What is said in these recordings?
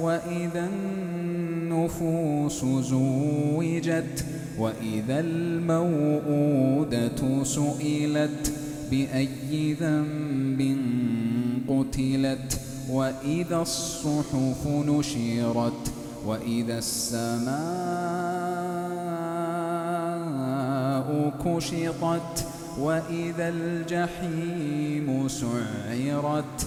وإذا النفوس زوجت وإذا الموءودة سئلت بأي ذنب قتلت؟ وإذا الصحف نشرت وإذا السماء كشطت وإذا الجحيم سعرت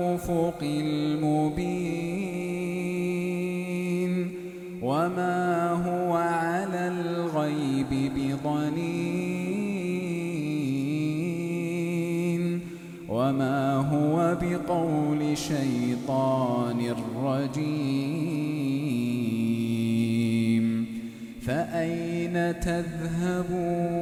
بالأفق المبين وما هو على الغيب بضنين وما هو بقول شيطان رجيم فأين تذهبون